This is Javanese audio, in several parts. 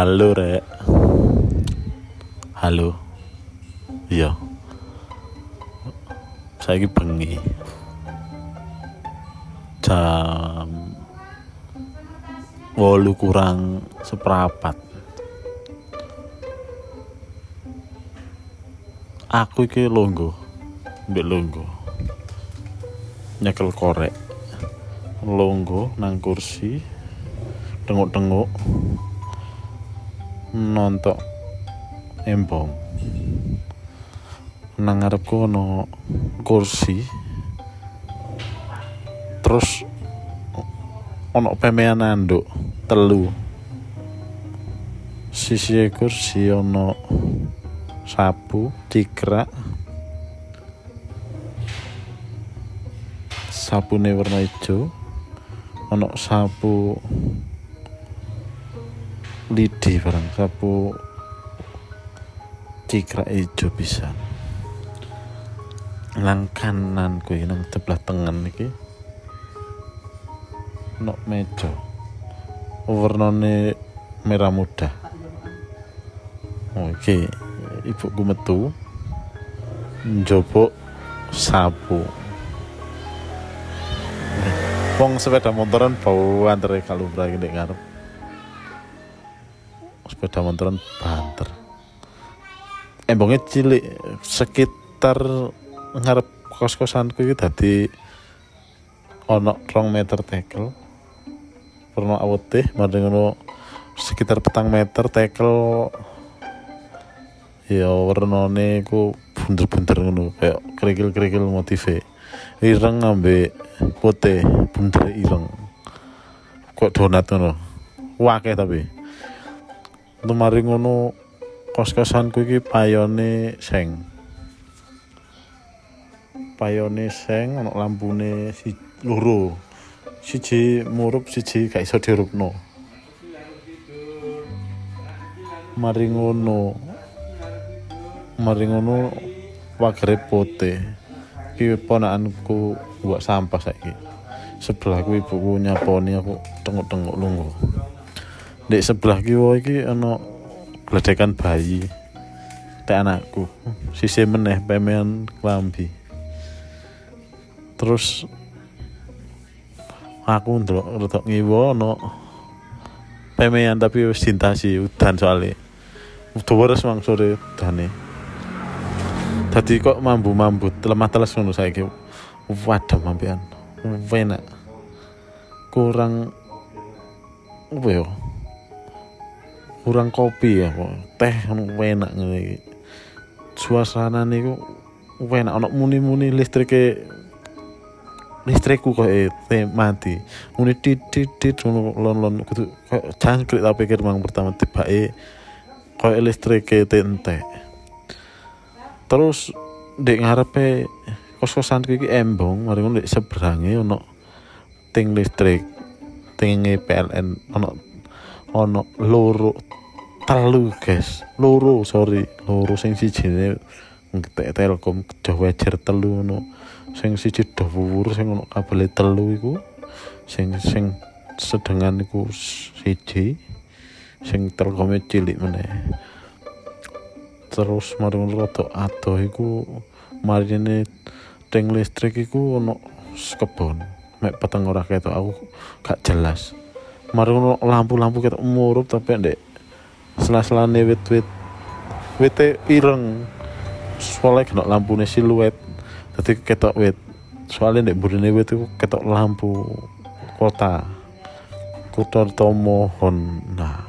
Halo rek. Halo. Iya. Saya bengi. Jam Wolu kurang seperempat Aku iki longgo Mbak longgo Nyekel korek. Longgo nang kursi. Tengok-tengok nontok embong nang ngarepku ono kursi. Terus ono pemean anduk telu. Sisi kursi ono sapu cikrak sapune warna hijau ono sapu lidi barang sapu. Cikrak ijo bisa. Nang kanan kuwi nang sebelah tengen iki. Nok meja. Warnane merah muda oke ibuku metu. Njopok sapu. Wong sepeda motoran bau antere kalubra iki ngarep sepeda motoran banter. Embongnya cilik sekitar ngarep kos-kosanku iki dadi ono rong meter tekel. Pernah awetih mari ngono sekitar petang meter tekel. Ya warnane ku bunder-bunder ngono kayak kerikil-kerikil motive. Ireng ambek putih bunder ireng. Kok donat ngono? Wakeh tapi Lemari ngono kos-kosanku iki payone seng. Payone seng ana lampune si loro. Siji murup, siji gak iso dirupno. Mari ngono. Mari ngono wagere putih. Iki ponakanku buat sampah saiki. Sebelahku ibuku nyaponi aku tengok-tengok lungguh di sebelah kiwa iki ana gledekan bayi. Tek anakku. Sisi meneh pemean klambi. Terus aku ndelok rodok ngiwa ana pemean tapi wis dintasi udan soalnya wis mang sore udane. Dadi kok mambu-mambu lemah teles ngono saiki. Waduh mampian. Enak. Kurang apa ya kurang kopi ya kok teh enak ngene suasana niku enak ana muni-muni listrike listrikku kok teh mati. Muni titit ngono lon-lon kudu kok jangkrik tak pikir mang pertama tibake kok listrike entek. Terus dek ngarepe kos-kosan iki embong mari ngono seberange ono ting listrik ting PLN ono ono loro telu guys. Loro sorry. Loro sing siji ngetek telkom kedah wajar telu ono. Sing siji dhuwur sing ono kabel telu iku. Sing sing sedengan iku siji. Sing telkome cilik meneh. Terus mari rada adoh iku marine ting listrik iku ono kebon. Mek peteng ora ketok aku gak jelas mari lampu-lampu kita murup tapi ndek sela-selane wit-wit wit ireng. Soalnya kena lampu siluet tapi ketok wit. Soalnya ndek burine wit itu ketok lampu kota kota tomohon nah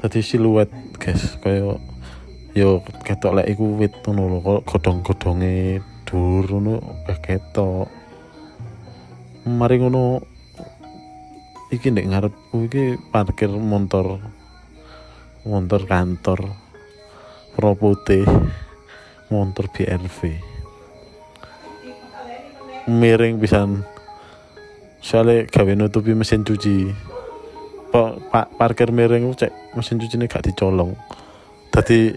tadi siluet guys kayak yo ketok lek iku wit ngono lho godhong-godhonge dur ngono ketok. Mari ngono iki ndek ngarepku iki parkir motor motor kantor pro putih motor BRV miring pisan. Soalnya gawe nutupi mesin cuci. Pak parkir miring cek mesin cuci ini gak dicolong. Tadi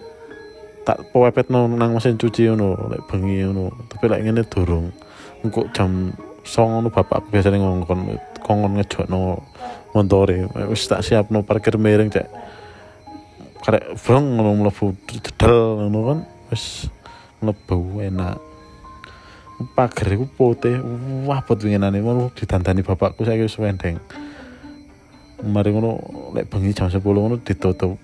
tak pewepet nang mesin cuci ngono lek bengi ngono. Tapi lek ngene durung engko jam song ngono bapakku biasanya ngongkon kongkon ngejokno montore. Wis tak siapno parkir miring cek. Karek brong ngono mlebu jedel ngono kan wis mlebu enak. Pager iku putih wah pot winginane. Ngono ditandani bapakku saiki wis wendeng mari ngono lek bengi jam 10 ngono ditutup.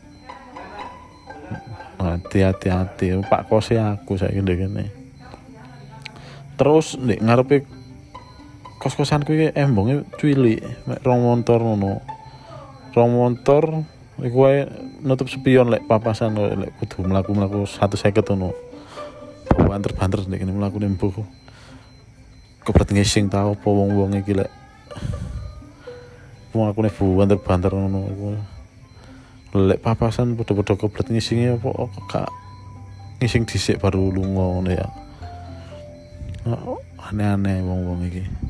Hati-hati hati pak kose aku saiki ndek kene. Terus ndek ngarepe kos-kosanku iki embonge cuili mek rong motor ngono. Rong motor iku wae nutup spion lek papasan lek kudu mlaku-mlaku 150 ngono. Banter-banter ndek kene mlaku nembuh kepret ngising tau apa wong-wong iki lek. Wong aku nih banter-banter ngono iku. Lek papasan padha-padha kepret ngisinge apa kak ngising dhisik baru lunga ngono ya. Aneh-aneh wong-wong iki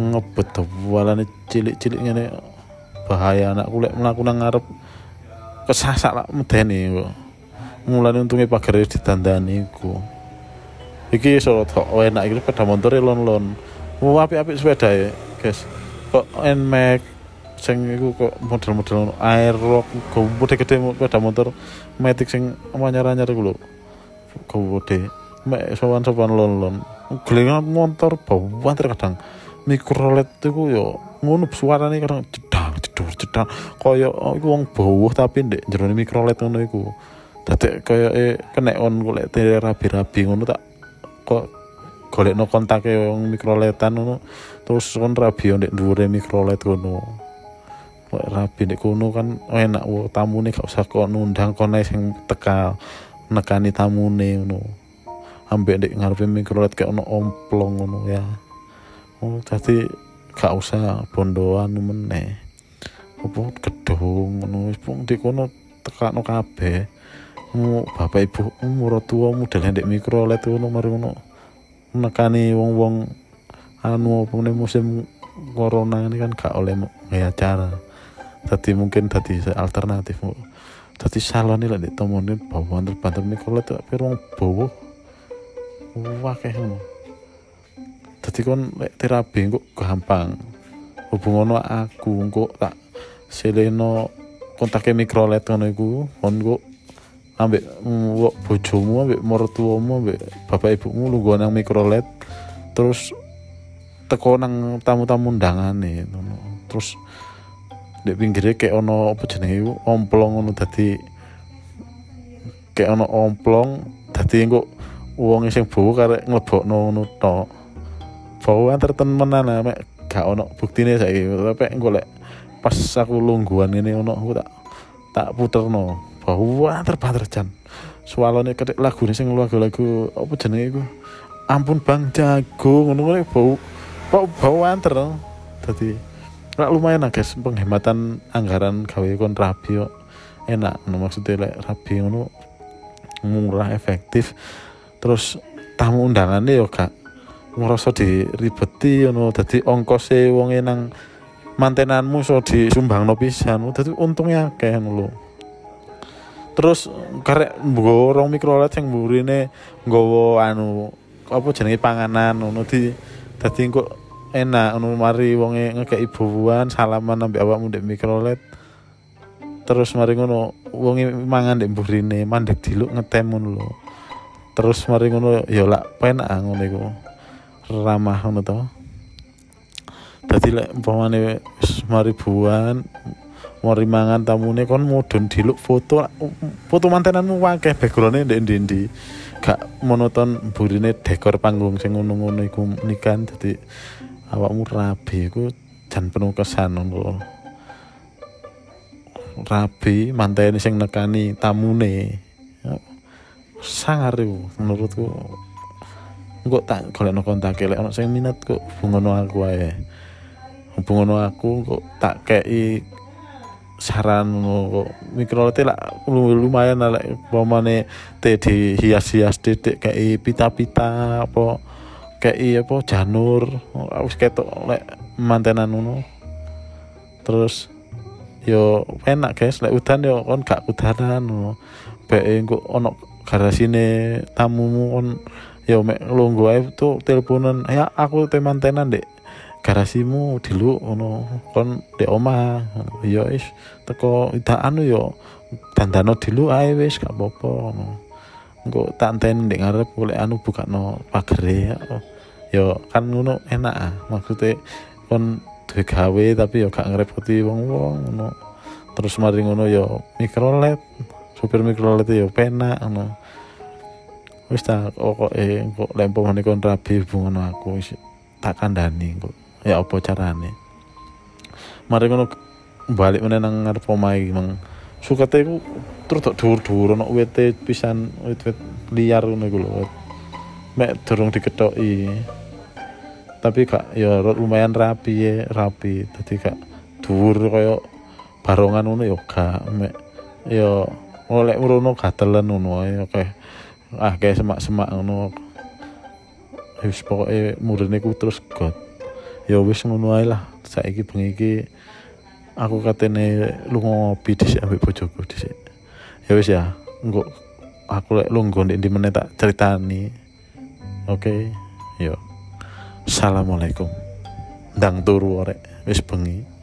ngebet walane cilik-cilik ngene bahaya anakku lek mlaku nang ngarep. Kesasak lah medeni kok. Mulane untunge pagar ditandani iku. Iki iso tok enak iki sepeda motor lon-lon. Mau apik-apik sepeda ya guys. Kok nmax sing iku kok model-model aerox gede gede sepeda motor matic sing anyar-anyar iku lho. Gede. Mek sowan-sowan lon-lon. Gelengan motor bawaan terkadang mikrolet iku yo ngono suarane kadang jedang jedur jedang kaya oh, iku wong bawah tapi ndek jero mikrolet ngono iku. Dadi kaya eh, kena on golek rabi-rabi ngono tak kok golek no kontak wong mikroletan ngono. Terus kon rabi ndek dhuwure mikrolet ngono. Kok rabi ndek kono kan enak wo tamune gak usah kok nundang kone sing teka nekani tamune ngono. Ambek ndek ngarepe mikrolet kayak ono omplong ngono ya oh dadi gak usah bondoan meneh. Apa gedung ngono wis pun di kono tekakno kabeh. Bapak ibu umur tua model ndek mikro let ngono mari ngono nekani wong-wong anu apa musim corona ini kan gak oleh ngaya acara. Tadi mungkin tadi alternatif tadi salon ini lah ditemuin bawa banter-banter mikro let tapi wong bawa wah kayak dadi kon lek terapi kok gampang. Hubungono aku kok tak seleno kontake mikrolet ngono iku kon kok ambek wok bojomu ambek mertuamu ambek bapak ibumu lu gua nang mikrolet terus teko nang tamu-tamu undangane ngono. Terus di pinggirnya kayak ono apa jenenge iku? Omplong ngono dadi kayak ono omplong dadi kok wong sing bawa karek nglebokno ngono tok bau antar temenan mek gak ono buktine saiki. Tapi golek pas aku lungguan ini ono aku tak tak puterno. Bau antar banter jan sualone ketik lagu sing lagu-lagu apa jenenge iku? Ampun bang jago ngono ngono bau bau bau antar dadi Nah, lumayan lah guys penghematan anggaran gawe kon rabi enak no, maksudnya lek rabi ngono murah efektif. Terus tamu undangannya yo gak ngerasa diribeti ngono dadi ongkose wong nang mantenanmu so disumbangno pisan. Dadi untungnya akeh lho. Terus karek rong mikrolet sing mburine nggawa anu apa jenenge panganan ngono di dadi kok enak ngono mari wonge ngekeki bubuan salaman ambek awakmu ndek mikrolet. Terus mari ngono wonge mangan ndek mburine mandek diluk ngetem ngono lho. Terus mari ngono ya lak penak ngono iku ramah ngono to. Dadi lek umpamane wis mari buan mari mangan tamune kon mudun diluk foto. Foto mantenanmu akeh backgroundnya ndek ndi gak monoton burine dekor panggung sing ngono-ngono iku nikah dadi awakmu rabi. Iku jan penuh kesan ngono rabi manteni sing nekani tamune. Sangar menurutku kok tak golek no kontak lek ono sing minat kok hubungono aku ae. Hubungono aku kok tak kei saran kok. Mikrolet lah lumayan lah pemane teh di hias-hias titik kayak pita-pita apa kayak apa janur wis ketok lek mantenan ngono. Terus yo enak guys lek udan yo kon gak udanan bae kok ono garasine tamumu kon yo mek lungguh ae tuh teleponan ya aku teman-tenan dek garasimu dulu ngono kon dek omah. Yo is teko ida anu yo dandano dulu ae wis gak apa-apa ngono. Engko tak enten ndek ngarep golek anu bukakno pagere yo kan ngono enak ah. Maksudnya kon duwe gawe tapi yo gak ngerepoti wong-wong ngono. Terus mari ngono yo mikrolet. Supir mikrolet yo penak ngono wis tak kok eh ngene kon rabi hubungan aku wis tak kandhani kok. Ya apa carane? Mari ngono balik meneh nang ngarep omahe mang. Sukate iku terus tok dhuwur-dhuwur ono wit pisan wit-wit liar ngono iku lho. Mek durung diketoki. Tapi gak ya lumayan rapi ya rapi dadi gak dhuwur kaya barongan ngono ya gak mek ya oleh ngono gatelen ngono ya kayak ah kayak semak-semak ngono. Wis pokoke murine ku terus got. Ya wis ngono ae lah. Saiki bengi iki aku katene lu ngopi dhisik ambek bojoku dhisik. Ya wis ya engko aku lek lungguh ndek ndi meneh tak ceritani. Oke okay? yo. Assalamualaikum. Ndang turu orek wis bengi